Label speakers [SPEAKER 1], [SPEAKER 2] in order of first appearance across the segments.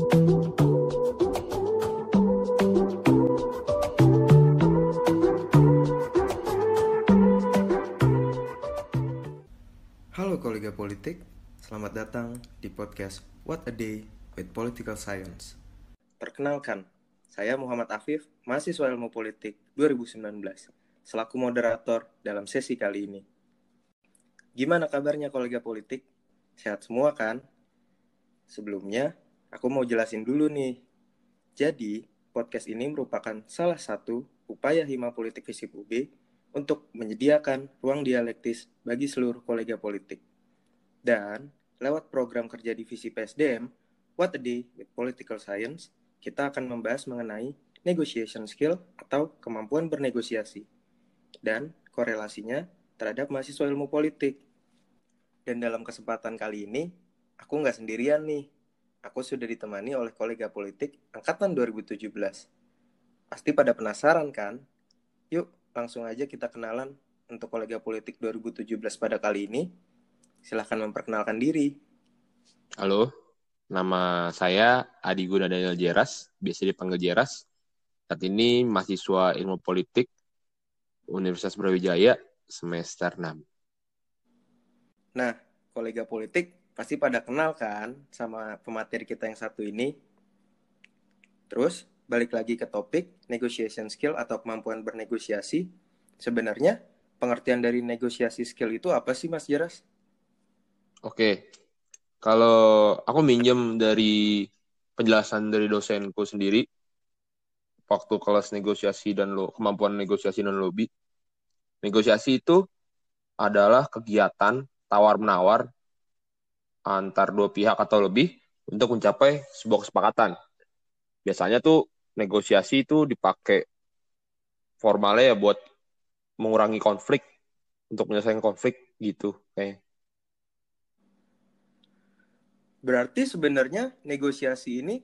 [SPEAKER 1] Halo kolega politik, selamat datang di podcast What a Day with Political Science. Perkenalkan, saya Muhammad Afif, mahasiswa ilmu politik 2019, selaku moderator dalam sesi kali ini. Gimana kabarnya kolega politik? Sehat semua kan? Sebelumnya, aku mau jelasin dulu nih. Jadi, podcast ini merupakan salah satu upaya Hima Politik Visip UB untuk menyediakan ruang dialektis bagi seluruh kolega politik. Dan lewat program kerja divisi PSDM, What a Day with Political Science, kita akan membahas mengenai negotiation skill atau kemampuan bernegosiasi dan korelasinya terhadap mahasiswa ilmu politik. Dan dalam kesempatan kali ini, aku nggak sendirian nih. Aku sudah ditemani oleh kolega politik angkatan 2017. Pasti pada penasaran kan? Yuk, langsung aja kita kenalan untuk kolega politik 2017 pada kali ini. Silahkan memperkenalkan diri.
[SPEAKER 2] Halo, nama saya Adi Guna Daniel Jeras, biasa dipanggil Jeras. Saat ini mahasiswa ilmu politik Universitas Brawijaya semester 6.
[SPEAKER 1] Nah, kolega politik pasti pada kenal kan sama pemateri kita yang satu ini. Terus, balik lagi ke topik negotiation skill atau kemampuan bernegosiasi. Sebenarnya pengertian dari negosiasi skill itu apa sih Mas Jeras?
[SPEAKER 2] Oke, kalau aku minjem dari penjelasan dari dosenku sendiri, waktu kelas negosiasi dan lo, kemampuan negosiasi dan lobby, negosiasi itu adalah kegiatan tawar-menawar antar dua pihak atau lebih untuk mencapai sebuah kesepakatan. Biasanya tuh negosiasi itu dipakai formalnya ya buat mengurangi konflik untuk menyelesaikan konflik gitu kayak
[SPEAKER 1] Berarti sebenarnya negosiasi ini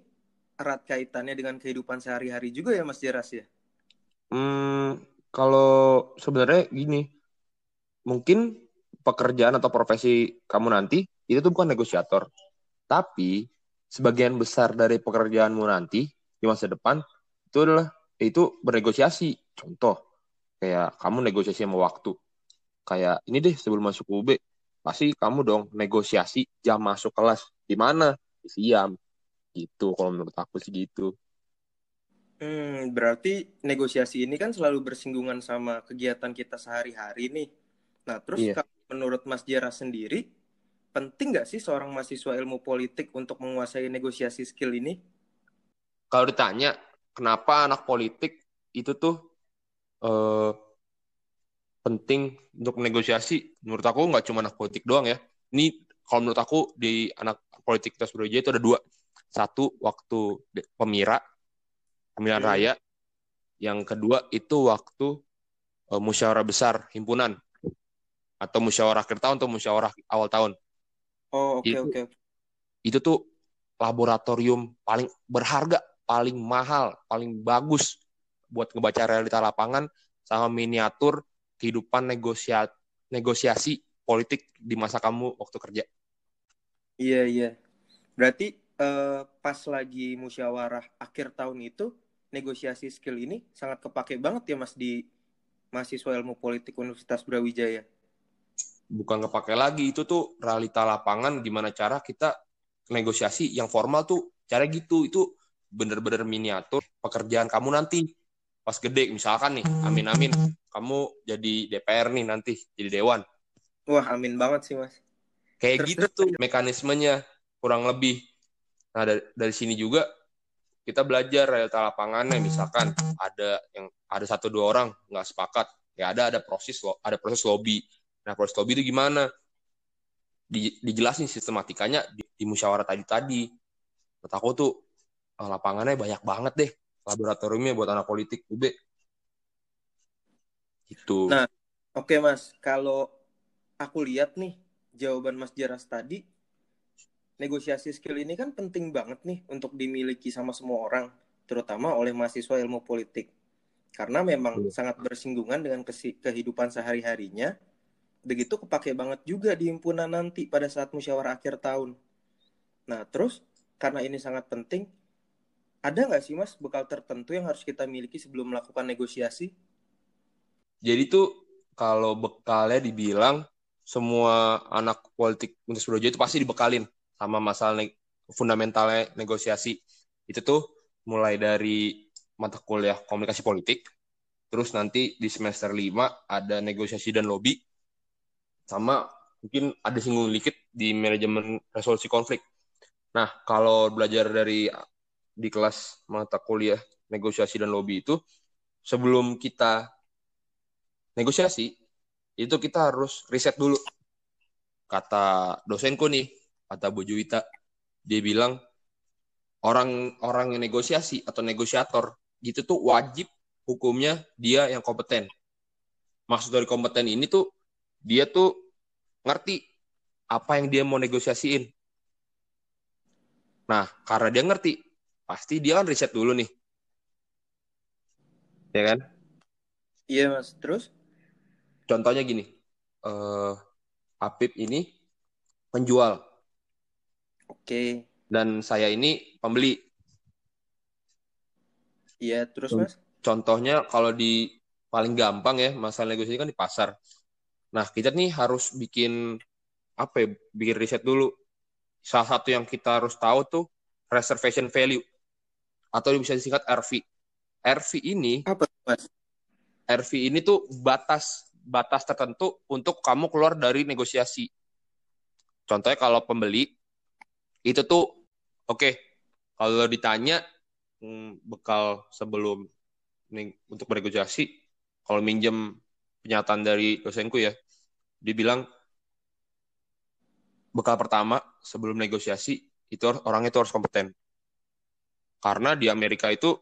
[SPEAKER 1] erat kaitannya dengan kehidupan sehari-hari juga ya Mas Jeras ya?
[SPEAKER 2] Hmm, kalau sebenarnya gini, mungkin pekerjaan atau profesi kamu nanti itu tuh bukan negosiator, tapi sebagian besar dari pekerjaanmu nanti di masa depan itu adalah itu bernegosiasi. Contoh, kayak kamu negosiasi sama waktu. Kayak ini deh sebelum masuk UB, pasti kamu dong negosiasi jam masuk kelas. Di mana? Di Siam. Gitu, kalau menurut aku sih gitu.
[SPEAKER 1] Hmm, berarti negosiasi ini kan selalu bersinggungan sama kegiatan kita sehari-hari nih. Nah, terus
[SPEAKER 2] Iya.
[SPEAKER 1] menurut Mas Jera sendiri, penting nggak sih seorang mahasiswa ilmu politik untuk menguasai negosiasi skill ini?
[SPEAKER 2] Kalau ditanya, kenapa anak politik itu tuh eh, penting untuk negosiasi? Menurut aku nggak cuma anak politik doang ya. Ini kalau menurut aku di anak politik kita Surabaya itu ada dua. Satu, waktu pemira, pemilihan
[SPEAKER 1] Hmm.
[SPEAKER 2] raya. Yang kedua, itu waktu eh, musyawarah besar himpunan. Atau musyawarah akhir tahun atau musyawarah awal tahun.
[SPEAKER 1] Oh, oke
[SPEAKER 2] Itu-
[SPEAKER 1] oke.
[SPEAKER 2] Itu tuh laboratorium paling berharga, paling mahal, paling bagus buat ngebaca realita lapangan sama miniatur kehidupan negosia negosiasi politik di masa kamu waktu kerja.
[SPEAKER 1] Iya, iya. Berarti eh, pas lagi musyawarah akhir tahun itu, negosiasi skill ini sangat kepake banget ya Mas di mahasiswa ilmu politik Universitas Brawijaya.
[SPEAKER 2] Bukan kepake lagi, itu tuh realita lapangan gimana cara kita negosiasi yang formal tuh cara gitu, itu bener-bener miniatur pekerjaan kamu nanti. Pas gede misalkan nih, amin-amin, kamu jadi DPR nih nanti, jadi dewan.
[SPEAKER 1] Wah, amin banget sih Mas.
[SPEAKER 2] Kayak
[SPEAKER 1] Terus-
[SPEAKER 2] gitu tuh mekanismenya kurang lebih. Nah dari, dari sini juga kita belajar realita lapangannya. Misalkan ada yang ada satu dua orang nggak sepakat ya ada ada proses lo ada proses lobby nah proses lobby itu gimana di, dijelasin sistematikanya di, di musyawarah tadi tadi menurut aku tuh eh, lapangannya banyak banget deh laboratoriumnya buat anak politik UB gitu
[SPEAKER 1] Nah, Oke Mas, kalau aku lihat nih jawaban Mas Jeras tadi, negosiasi skill ini kan penting banget nih untuk dimiliki sama semua orang, terutama oleh mahasiswa ilmu politik. Karena memang
[SPEAKER 2] Iya.
[SPEAKER 1] sangat bersinggungan dengan kehidupan sehari-harinya. Begitu kepake banget juga di himpunan nanti pada saat musyawarah akhir tahun. Nah, terus karena ini sangat penting, ada nggak sih mas bekal tertentu yang harus kita miliki sebelum melakukan negosiasi?
[SPEAKER 2] Jadi tuh kalau bekalnya dibilang semua anak politik Universitas Brojo itu pasti dibekalin sama masalah ne fundamentalnya negosiasi. Itu tuh mulai dari mata kuliah komunikasi politik, terus nanti di semester 5 ada negosiasi dan lobby, sama mungkin ada singgung dikit di manajemen resolusi konflik. Nah, kalau belajar dari di kelas mata kuliah negosiasi dan lobby itu, sebelum kita negosiasi, itu kita harus riset dulu. Kata dosenku nih, kata Bu Juwita, dia bilang orang-orang yang negosiasi atau negosiator gitu tuh wajib hukumnya dia yang kompeten. Maksud dari kompeten ini tuh dia tuh ngerti apa yang dia mau negosiasiin. Nah, karena dia ngerti, pasti dia kan riset dulu nih. Ya kan?
[SPEAKER 1] Iya, Mas. Terus?
[SPEAKER 2] Contohnya gini, uh, Apip ini penjual.
[SPEAKER 1] Oke.
[SPEAKER 2] Dan saya ini pembeli.
[SPEAKER 1] Iya, terus Mas?
[SPEAKER 2] Contohnya kalau di paling gampang ya, masalah negosiasi kan di pasar. Nah, kita nih harus bikin apa ya, bikin riset dulu. Salah satu yang kita harus tahu tuh reservation value atau bisa disingkat RV. RV ini
[SPEAKER 1] apa Mas?
[SPEAKER 2] RV ini tuh batas batas tertentu untuk kamu keluar dari negosiasi. Contohnya kalau pembeli itu tuh oke okay, kalau ditanya hmm, bekal sebelum untuk bernegosiasi kalau minjem pernyataan dari dosenku ya dibilang bekal pertama sebelum negosiasi itu orangnya itu harus kompeten. Karena di Amerika itu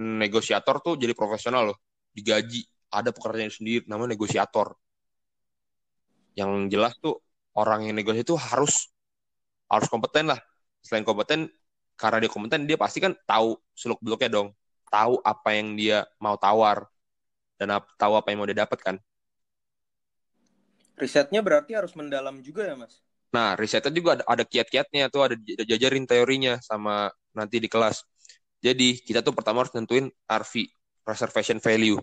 [SPEAKER 2] negosiator tuh jadi profesional loh, digaji, ada pekerjaan sendiri namanya negosiator. Yang jelas tuh orang yang negosiasi itu harus harus kompeten lah. Selain kompeten, karena dia kompeten dia pasti kan tahu seluk beluknya dong, tahu apa yang dia mau tawar dan tahu apa yang mau dia dapat kan.
[SPEAKER 1] Risetnya berarti harus mendalam juga ya, Mas?
[SPEAKER 2] Nah, risetnya juga ada, ada kiat-kiatnya tuh, ada jajarin teorinya sama nanti di kelas. Jadi, kita tuh pertama harus nentuin RV, reservation value.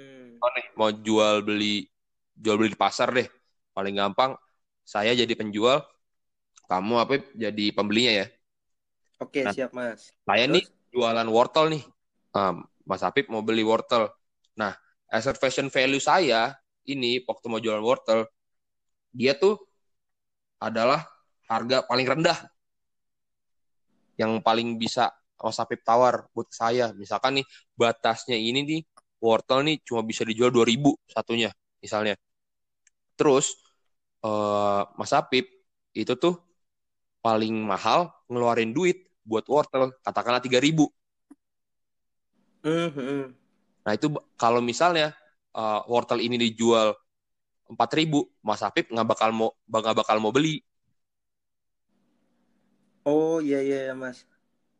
[SPEAKER 2] Hmm. Oh nih, mau jual beli jual beli di pasar deh. Paling gampang saya jadi penjual, kamu apa jadi pembelinya ya.
[SPEAKER 1] Oke, nah, siap Mas.
[SPEAKER 2] Saya Terus? nih jualan wortel nih. Um, Mas Apip mau beli wortel. Nah, reservation value saya ini waktu mau jualan wortel, dia tuh adalah harga paling rendah yang paling bisa Mas Apip tawar buat saya. Misalkan nih batasnya ini nih wortel nih cuma bisa dijual 2000 satunya misalnya. Terus uh, Mas Apip itu tuh paling mahal ngeluarin duit buat wortel katakanlah 3000. Mm -hmm. Nah itu kalau misalnya uh, wortel ini dijual empat ribu Mas Apip nggak bakal mau nggak bakal mau beli.
[SPEAKER 1] Oh iya iya ya, Mas.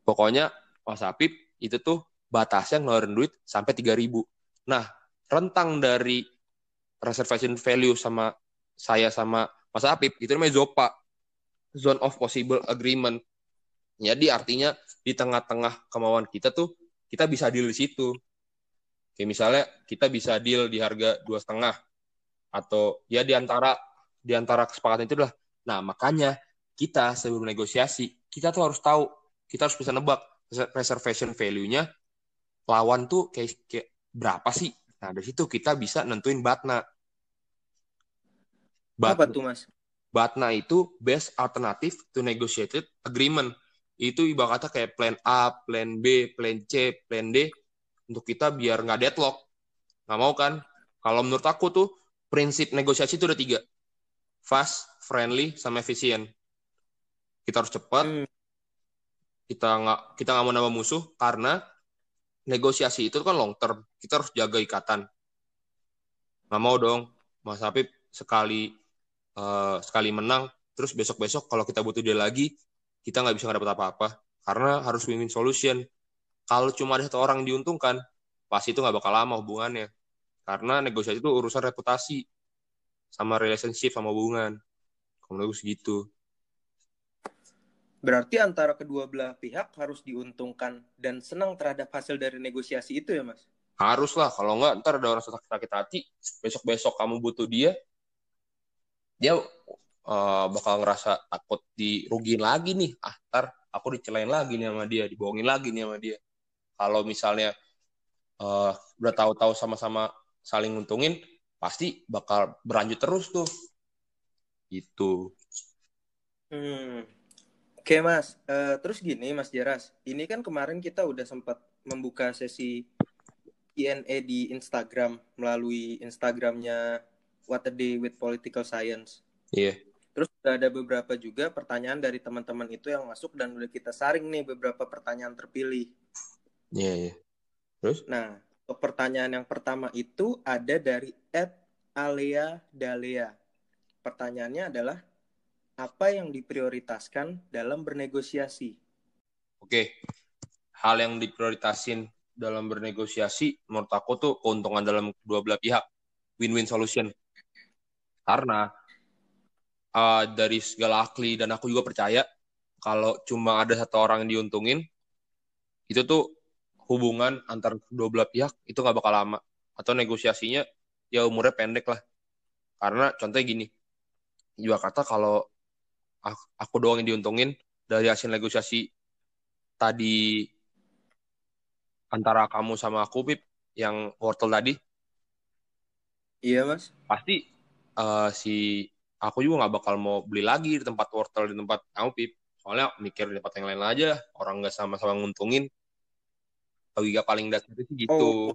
[SPEAKER 2] Pokoknya Mas Apip itu tuh batasnya ngeluarin duit sampai tiga ribu. Nah rentang dari reservation value sama saya sama Mas Apip itu namanya ZOPA zone of possible agreement. Jadi artinya di tengah-tengah kemauan kita tuh kita bisa deal di situ kayak misalnya kita bisa deal di harga dua setengah atau ya di antara di antara kesepakatan itu adalah nah makanya kita sebelum negosiasi kita tuh harus tahu kita harus bisa nebak reservation value-nya lawan tuh kayak, kayak berapa sih? Nah dari situ kita bisa nentuin batna.
[SPEAKER 1] Batna apa tuh mas?
[SPEAKER 2] Batna itu best alternative to negotiated agreement. Itu ibaratnya kayak plan A, plan B, plan C, plan D untuk kita biar nggak deadlock. Nggak mau kan? Kalau menurut aku tuh prinsip negosiasi itu ada tiga. Fast, friendly, sama efisien. Kita harus cepat. Hmm. Kita nggak kita nggak mau nambah musuh karena negosiasi itu kan long term. Kita harus jaga ikatan. Nggak mau dong, Mas Habib sekali uh, sekali menang, terus besok-besok kalau kita butuh dia lagi, kita nggak bisa dapat apa-apa. Karena harus win-win solution. Kalau cuma ada satu orang diuntungkan, pasti itu nggak bakal lama hubungannya. Karena negosiasi itu urusan reputasi sama relationship sama hubungan. Kalau menurut gitu.
[SPEAKER 1] Berarti antara kedua belah pihak harus diuntungkan dan senang terhadap hasil dari negosiasi itu ya, Mas?
[SPEAKER 2] Harus lah, kalau nggak ntar ada orang sakit hati, besok-besok kamu butuh dia, dia uh, bakal ngerasa takut dirugiin lagi nih. Ah, ntar aku dicelain lagi nih sama dia, dibohongin lagi nih sama dia. Kalau misalnya uh, udah tahu-tahu sama-sama saling untungin, pasti bakal berlanjut terus tuh. Itu.
[SPEAKER 1] Hmm. Oke mas, uh, terus gini mas Jeras, ini kan kemarin kita udah sempat membuka sesi Q&A di Instagram melalui Instagramnya What a Day with Political Science.
[SPEAKER 2] Iya. Yeah.
[SPEAKER 1] Terus ada beberapa juga pertanyaan dari teman-teman itu yang masuk dan udah kita saring nih beberapa pertanyaan terpilih.
[SPEAKER 2] Iya, yeah, iya. Yeah. Terus?
[SPEAKER 1] Nah, untuk pertanyaan yang pertama itu ada dari Ed Alea Dalea. Pertanyaannya adalah, apa yang diprioritaskan dalam bernegosiasi?
[SPEAKER 2] Oke, hal yang diprioritasin dalam bernegosiasi menurut aku tuh keuntungan dalam kedua belah pihak, win-win solution. Karena uh, dari segala ahli dan aku juga percaya kalau cuma ada satu orang yang diuntungin, itu tuh hubungan antar kedua belah pihak itu nggak bakal lama. Atau negosiasinya ya umurnya pendek lah. Karena contohnya gini juga kata kalau aku doang yang diuntungin dari hasil negosiasi tadi antara kamu sama aku Pip yang wortel tadi
[SPEAKER 1] iya mas.
[SPEAKER 2] pasti uh, si aku juga nggak bakal mau beli lagi di tempat wortel di tempat kamu Pip. Soalnya mikir di tempat yang lain aja orang nggak sama-sama nguntungin logika paling dasar itu gitu. Oh.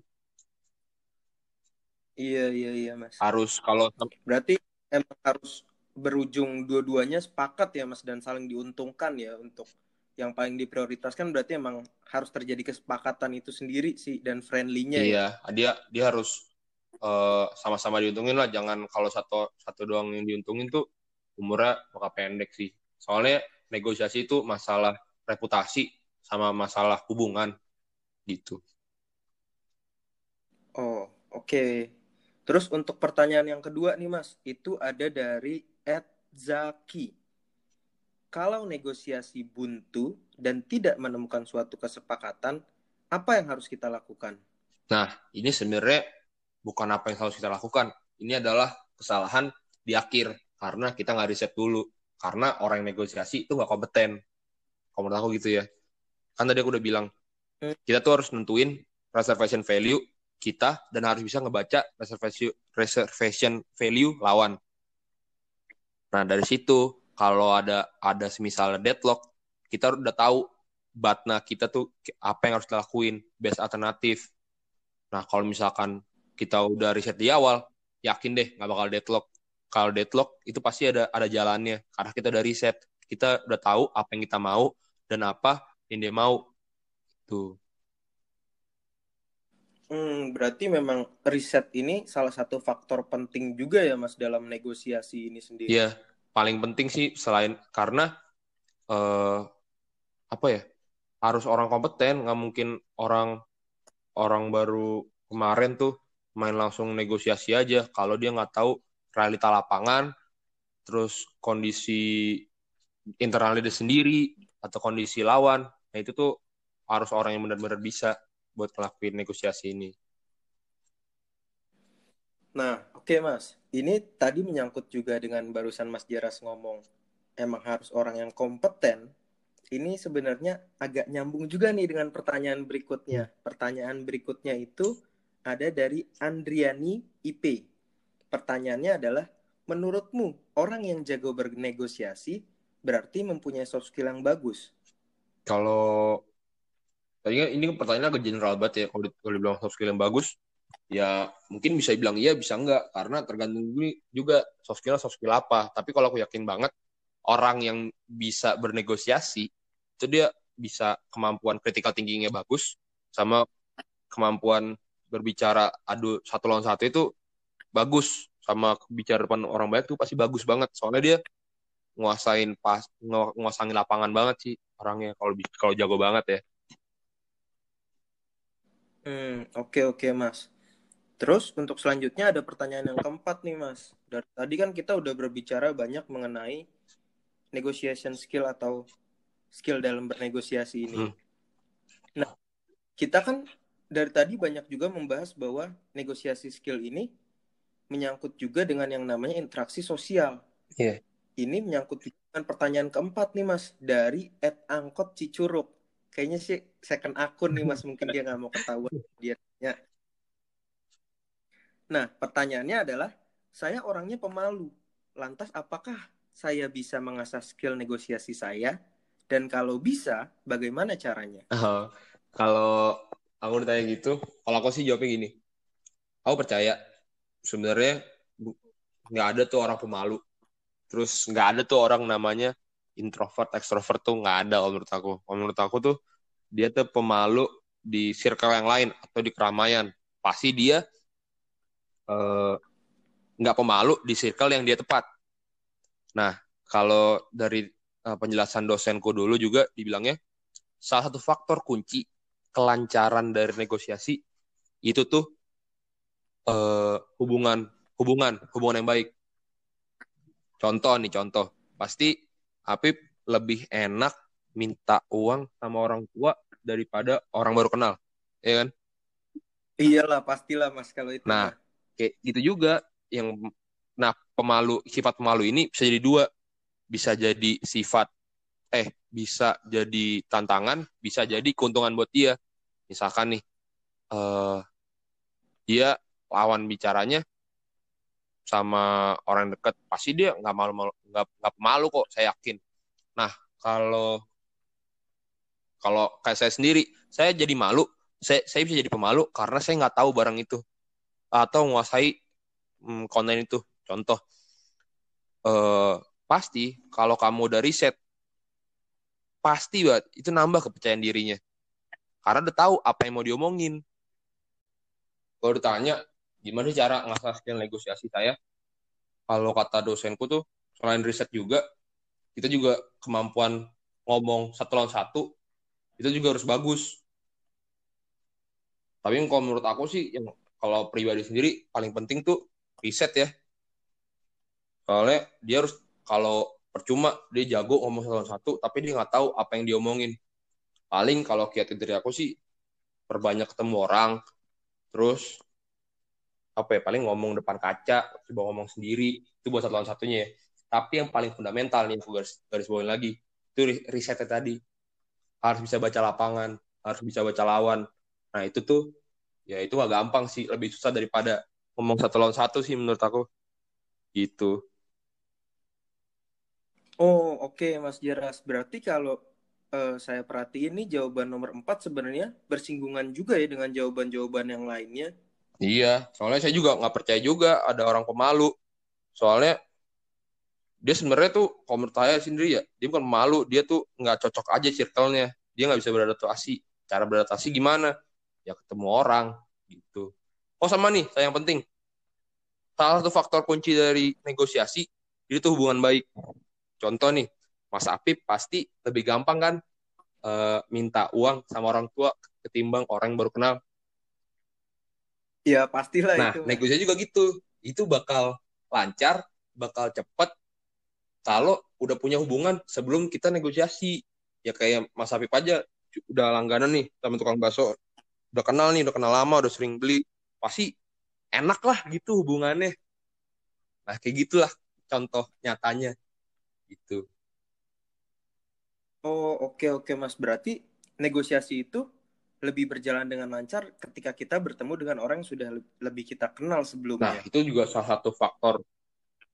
[SPEAKER 1] iya iya iya mas.
[SPEAKER 2] Harus kalau
[SPEAKER 1] berarti emang harus berujung dua-duanya sepakat ya mas dan saling diuntungkan ya untuk yang paling diprioritaskan berarti emang harus terjadi kesepakatan itu sendiri sih dan friendly-nya
[SPEAKER 2] iya ya. dia dia harus uh, sama-sama diuntungin lah. Jangan kalau satu satu doang yang diuntungin tuh umurnya bakal pendek sih. Soalnya negosiasi itu masalah reputasi sama masalah hubungan gitu.
[SPEAKER 1] Oh, oke. Okay. Terus untuk pertanyaan yang kedua nih Mas, itu ada dari Ed Zaki. Kalau negosiasi buntu dan tidak menemukan suatu kesepakatan, apa yang harus kita lakukan?
[SPEAKER 2] Nah, ini sebenarnya bukan apa yang harus kita lakukan. Ini adalah kesalahan di akhir karena kita nggak riset dulu. Karena orang yang negosiasi itu nggak kompeten. Kalau menurut aku gitu ya. Kan tadi aku udah bilang, kita tuh harus nentuin reservation value kita dan harus bisa ngebaca reservation reservation value lawan. Nah dari situ kalau ada ada semisal deadlock kita udah tahu batna kita tuh apa yang harus dilakuin best alternatif. Nah kalau misalkan kita udah riset di awal yakin deh nggak bakal deadlock. Kalau deadlock itu pasti ada ada jalannya karena kita udah riset kita udah tahu apa yang kita mau dan apa yang dia mau Tuh.
[SPEAKER 1] Hmm, berarti memang riset ini salah satu faktor penting juga ya Mas dalam negosiasi ini sendiri.
[SPEAKER 2] Iya, paling penting sih selain karena uh, apa ya? Harus orang kompeten, nggak mungkin orang orang baru kemarin tuh main langsung negosiasi aja kalau dia nggak tahu realita lapangan, terus kondisi internal dia sendiri atau kondisi lawan. Nah, itu tuh harus orang yang benar-benar bisa buat ngelakuin negosiasi ini.
[SPEAKER 1] Nah, oke okay, Mas. Ini tadi menyangkut juga dengan barusan Mas Jaras ngomong emang harus orang yang kompeten. Ini sebenarnya agak nyambung juga nih dengan pertanyaan berikutnya. Pertanyaan berikutnya itu ada dari Andriani IP. Pertanyaannya adalah, menurutmu orang yang jago bernegosiasi berarti mempunyai soft skill yang bagus?
[SPEAKER 2] Kalau Tadi kan ini pertanyaan agak general banget ya kalau, kalau dibilang soft skill yang bagus ya mungkin bisa bilang iya bisa enggak. Karena tergantung juga soft skill soft skill apa. Tapi kalau aku yakin banget orang yang bisa bernegosiasi itu dia bisa kemampuan critical thinkingnya bagus sama kemampuan berbicara adu satu lawan satu itu bagus sama bicara depan orang banyak tuh pasti bagus banget. Soalnya dia nguasain pas nguasain lapangan banget sih orangnya kalau kalau jago banget ya
[SPEAKER 1] Hmm, oke oke Mas. Terus untuk selanjutnya ada pertanyaan yang keempat nih Mas. Dari tadi kan kita udah berbicara banyak mengenai negotiation skill atau skill dalam bernegosiasi ini.
[SPEAKER 2] Hmm.
[SPEAKER 1] Nah, kita kan dari tadi banyak juga membahas bahwa negosiasi skill ini menyangkut juga dengan yang namanya interaksi sosial.
[SPEAKER 2] Iya.
[SPEAKER 1] Ini menyangkut dengan pertanyaan keempat nih mas dari Ed Angkot Cicuruk. Kayaknya sih second akun nih mas mungkin dia nggak mau ketahuan dia. Nah pertanyaannya adalah saya orangnya pemalu. Lantas apakah saya bisa mengasah skill negosiasi saya? Dan kalau bisa, bagaimana caranya?
[SPEAKER 2] Oh, kalau aku ditanya gitu, kalau aku sih jawabnya gini. Aku percaya sebenarnya nggak ada tuh orang pemalu. Terus nggak ada tuh orang namanya introvert, extrovert tuh nggak ada kalau menurut aku. Kalau menurut aku tuh dia tuh pemalu di circle yang lain atau di keramaian. Pasti dia eh, nggak pemalu di circle yang dia tepat. Nah, kalau dari uh, penjelasan dosenku dulu juga dibilangnya salah satu faktor kunci kelancaran dari negosiasi itu tuh uh, hubungan hubungan hubungan yang baik. Contoh nih contoh, pasti Apip lebih enak minta uang sama orang tua daripada orang baru kenal, ya kan?
[SPEAKER 1] Iyalah pastilah mas kalau itu.
[SPEAKER 2] Nah, kayak gitu juga yang nah pemalu sifat pemalu ini bisa jadi dua bisa jadi sifat eh bisa jadi tantangan bisa jadi keuntungan buat dia misalkan nih uh, dia lawan bicaranya sama orang deket pasti dia nggak malu malu nggak nggak malu kok saya yakin. Nah kalau kalau kayak saya sendiri saya jadi malu saya saya bisa jadi pemalu karena saya nggak tahu barang itu. Atau menguasai hmm, konten itu. Contoh uh, pasti kalau kamu udah riset pasti banget itu nambah kepercayaan dirinya. Karena udah tahu apa yang mau diomongin. Kalau ditanya gimana cara ngasah skill negosiasi saya kalau kata dosenku tuh selain riset juga kita juga kemampuan ngomong satu lawan satu itu juga harus bagus. Tapi kalau menurut aku sih yang kalau pribadi sendiri paling penting tuh riset ya. Soalnya dia harus kalau percuma dia jago ngomong satu satu tapi dia nggak tahu apa yang diomongin. Paling kalau kiat dari aku sih perbanyak ketemu orang terus apa ya paling ngomong depan kaca coba ngomong sendiri itu buat satu satunya ya. Tapi yang paling fundamental nih aku garis garis bawain lagi itu risetnya tadi. Harus bisa baca lapangan harus bisa baca lawan. Nah itu tuh ya itu gak gampang sih lebih susah daripada ngomong satu lawan satu sih menurut aku. Gitu.
[SPEAKER 1] Oh, oke okay, Mas Jeras. Berarti kalau uh, saya perhatiin nih jawaban nomor 4 sebenarnya bersinggungan juga ya dengan jawaban-jawaban yang lainnya.
[SPEAKER 2] Iya, soalnya saya juga nggak percaya juga ada orang pemalu. Soalnya dia sebenarnya tuh menurut saya sendiri ya, dia bukan malu, dia tuh nggak cocok aja circle-nya. Dia nggak bisa beradaptasi. Cara beradaptasi gimana? Ya ketemu orang gitu. Oh sama nih, saya yang penting. Salah satu faktor kunci dari negosiasi itu hubungan baik contoh nih Mas Apip pasti lebih gampang kan uh, minta uang sama orang tua ketimbang orang yang baru kenal.
[SPEAKER 1] Iya pastilah
[SPEAKER 2] nah,
[SPEAKER 1] itu.
[SPEAKER 2] Nah negosiasi juga gitu. Itu bakal lancar, bakal cepet kalau udah punya hubungan sebelum kita negosiasi. Ya kayak Mas Apip aja udah langganan nih sama tukang bakso. Udah kenal nih, udah kenal lama, udah sering beli. Pasti enak lah gitu hubungannya. Nah kayak gitulah contoh nyatanya gitu.
[SPEAKER 1] Oh oke okay, oke okay, mas berarti negosiasi itu lebih berjalan dengan lancar ketika kita bertemu dengan orang yang sudah lebih kita kenal sebelumnya.
[SPEAKER 2] Nah itu juga salah satu faktor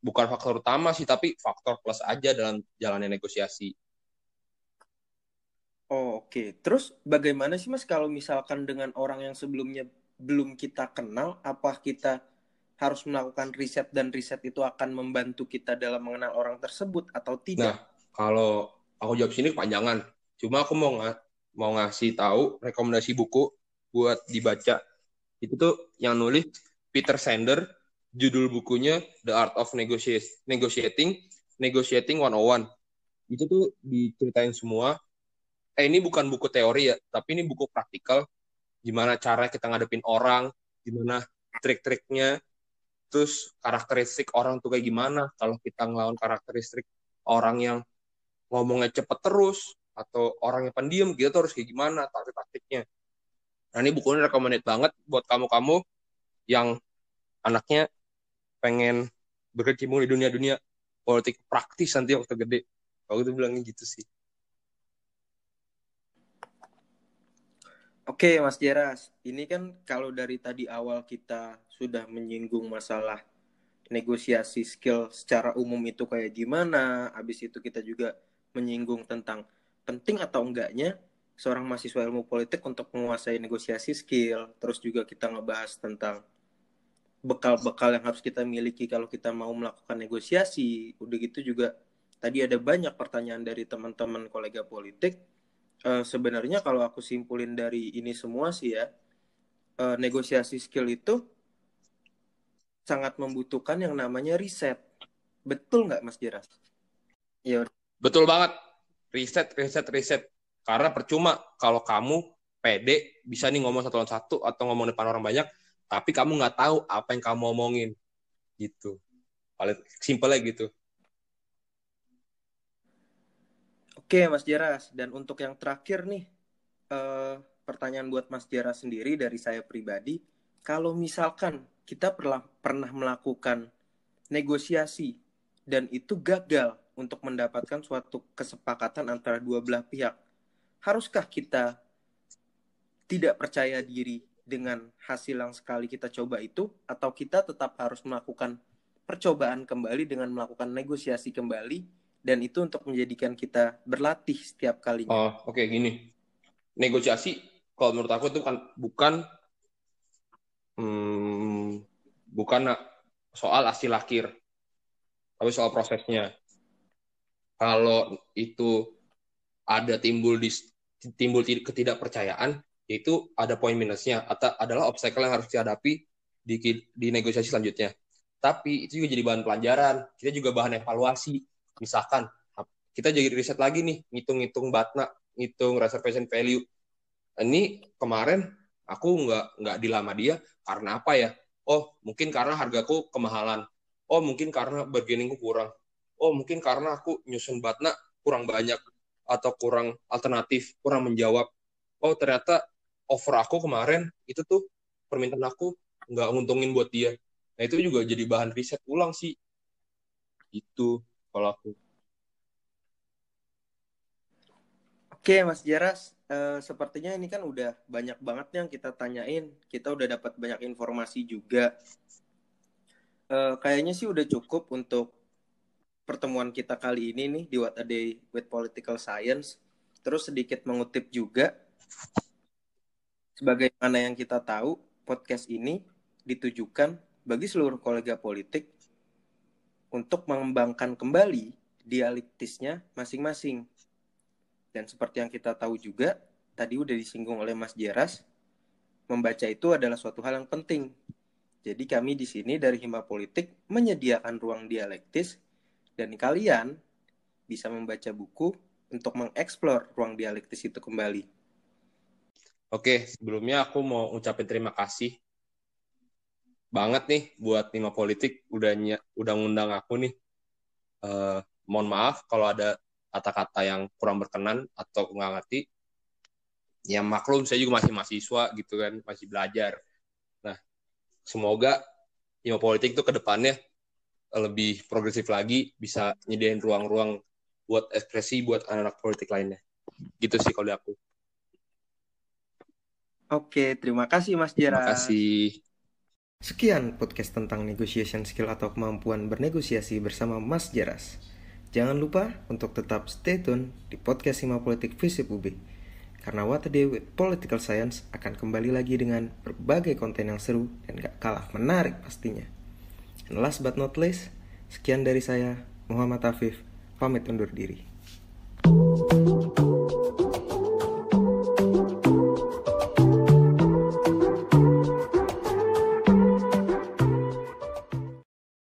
[SPEAKER 2] bukan faktor utama sih tapi faktor plus aja dalam jalannya negosiasi.
[SPEAKER 1] Oh, Oke, okay. terus bagaimana sih mas kalau misalkan dengan orang yang sebelumnya belum kita kenal, apa kita harus melakukan riset dan riset itu akan membantu kita dalam mengenal orang tersebut atau tidak?
[SPEAKER 2] Nah, kalau aku jawab sini kepanjangan. Cuma aku mau mau ngasih tahu rekomendasi buku buat dibaca. Itu tuh yang nulis Peter Sander, judul bukunya The Art of Negotiating, Negotiating 101. Itu tuh diceritain semua. Eh ini bukan buku teori ya, tapi ini buku praktikal. Gimana cara kita ngadepin orang, gimana trik-triknya, terus karakteristik orang tuh kayak gimana kalau kita ngelawan karakteristik orang yang ngomongnya cepet terus atau orang yang pendiam gitu harus kayak gimana taktik-taktiknya. Nah ini bukunya recommended banget buat kamu-kamu yang anaknya pengen berkecimpung di dunia-dunia politik praktis nanti waktu gede. Kalau itu bilangnya gitu sih.
[SPEAKER 1] Oke, Mas Jeras. Ini kan kalau dari tadi awal kita sudah menyinggung masalah negosiasi skill secara umum itu kayak gimana. Habis itu kita juga menyinggung tentang penting atau enggaknya seorang mahasiswa ilmu politik untuk menguasai negosiasi skill. Terus juga kita ngebahas tentang bekal-bekal yang harus kita miliki kalau kita mau melakukan negosiasi. Udah gitu juga tadi ada banyak pertanyaan dari teman-teman kolega politik. Uh, sebenarnya kalau aku simpulin dari ini semua sih ya, uh, negosiasi skill itu sangat membutuhkan yang namanya riset. Betul nggak Mas Jeras?
[SPEAKER 2] Ya. Betul banget. Riset, riset, riset. Karena percuma kalau kamu pede bisa nih ngomong satu lawan satu atau ngomong depan orang banyak, tapi kamu nggak tahu apa yang kamu omongin. Gitu. Paling simpelnya gitu.
[SPEAKER 1] Oke Mas Jeras. Dan untuk yang terakhir nih eh, pertanyaan buat Mas Jeras sendiri dari saya pribadi. Kalau misalkan kita pernah pernah melakukan negosiasi dan itu gagal untuk mendapatkan suatu kesepakatan antara dua belah pihak haruskah kita tidak percaya diri dengan hasil yang sekali kita coba itu atau kita tetap harus melakukan percobaan kembali dengan melakukan negosiasi kembali dan itu untuk menjadikan kita berlatih setiap kali.
[SPEAKER 2] Oh, oke okay, gini. Negosiasi kalau menurut aku itu kan bukan hmm, bukan soal hasil akhir, tapi soal prosesnya. Kalau itu ada timbul di timbul ketidakpercayaan, itu ada poin minusnya atau adalah obstacle yang harus dihadapi di, di negosiasi selanjutnya. Tapi itu juga jadi bahan pelajaran, kita juga bahan evaluasi. Misalkan kita jadi riset lagi nih, ngitung-ngitung batna, ngitung reservation value. Ini kemarin aku nggak nggak dilama dia karena apa ya? Oh mungkin karena hargaku kemahalan. Oh mungkin karena bargainingku kurang. Oh mungkin karena aku nyusun batna kurang banyak atau kurang alternatif, kurang menjawab. Oh ternyata offer aku kemarin itu tuh permintaan aku nggak nguntungin buat dia. Nah itu juga jadi bahan riset ulang sih. Itu kalau aku.
[SPEAKER 1] Oke Mas Jaras, uh, sepertinya ini kan udah banyak banget yang kita tanyain. Kita udah dapat banyak informasi juga. Uh, kayaknya sih udah cukup untuk pertemuan kita kali ini nih di What a Day with Political Science. Terus sedikit mengutip juga Sebagaimana yang kita tahu, podcast ini ditujukan bagi seluruh kolega politik untuk mengembangkan kembali dialektisnya masing-masing. Dan seperti yang kita tahu juga, tadi udah disinggung oleh Mas Jeras, membaca itu adalah suatu hal yang penting. Jadi kami di sini dari Hima Politik menyediakan ruang dialektis dan kalian bisa membaca buku untuk mengeksplor ruang dialektis itu kembali.
[SPEAKER 2] Oke, sebelumnya aku mau ucapin terima kasih banget nih buat Lima Politik udah udah ngundang aku nih. Uh, mohon maaf kalau ada kata-kata yang kurang berkenan atau nggak ngerti. Ya maklum saya juga masih mahasiswa gitu kan, masih belajar. Nah, semoga Lima Politik itu ke depannya lebih progresif lagi, bisa nyediain ruang-ruang buat ekspresi buat anak-anak politik lainnya. Gitu sih kalau aku.
[SPEAKER 1] Oke, terima kasih Mas Jera.
[SPEAKER 2] Terima kasih.
[SPEAKER 1] Sekian podcast tentang negotiation skill atau kemampuan bernegosiasi bersama Mas Jeras. Jangan lupa untuk tetap stay tune di podcast Sima Politik Visip UB. Karena What a Day with Political Science akan kembali lagi dengan berbagai konten yang seru dan gak kalah menarik pastinya. And last but not least, sekian dari saya, Muhammad Afif, pamit undur diri. thank you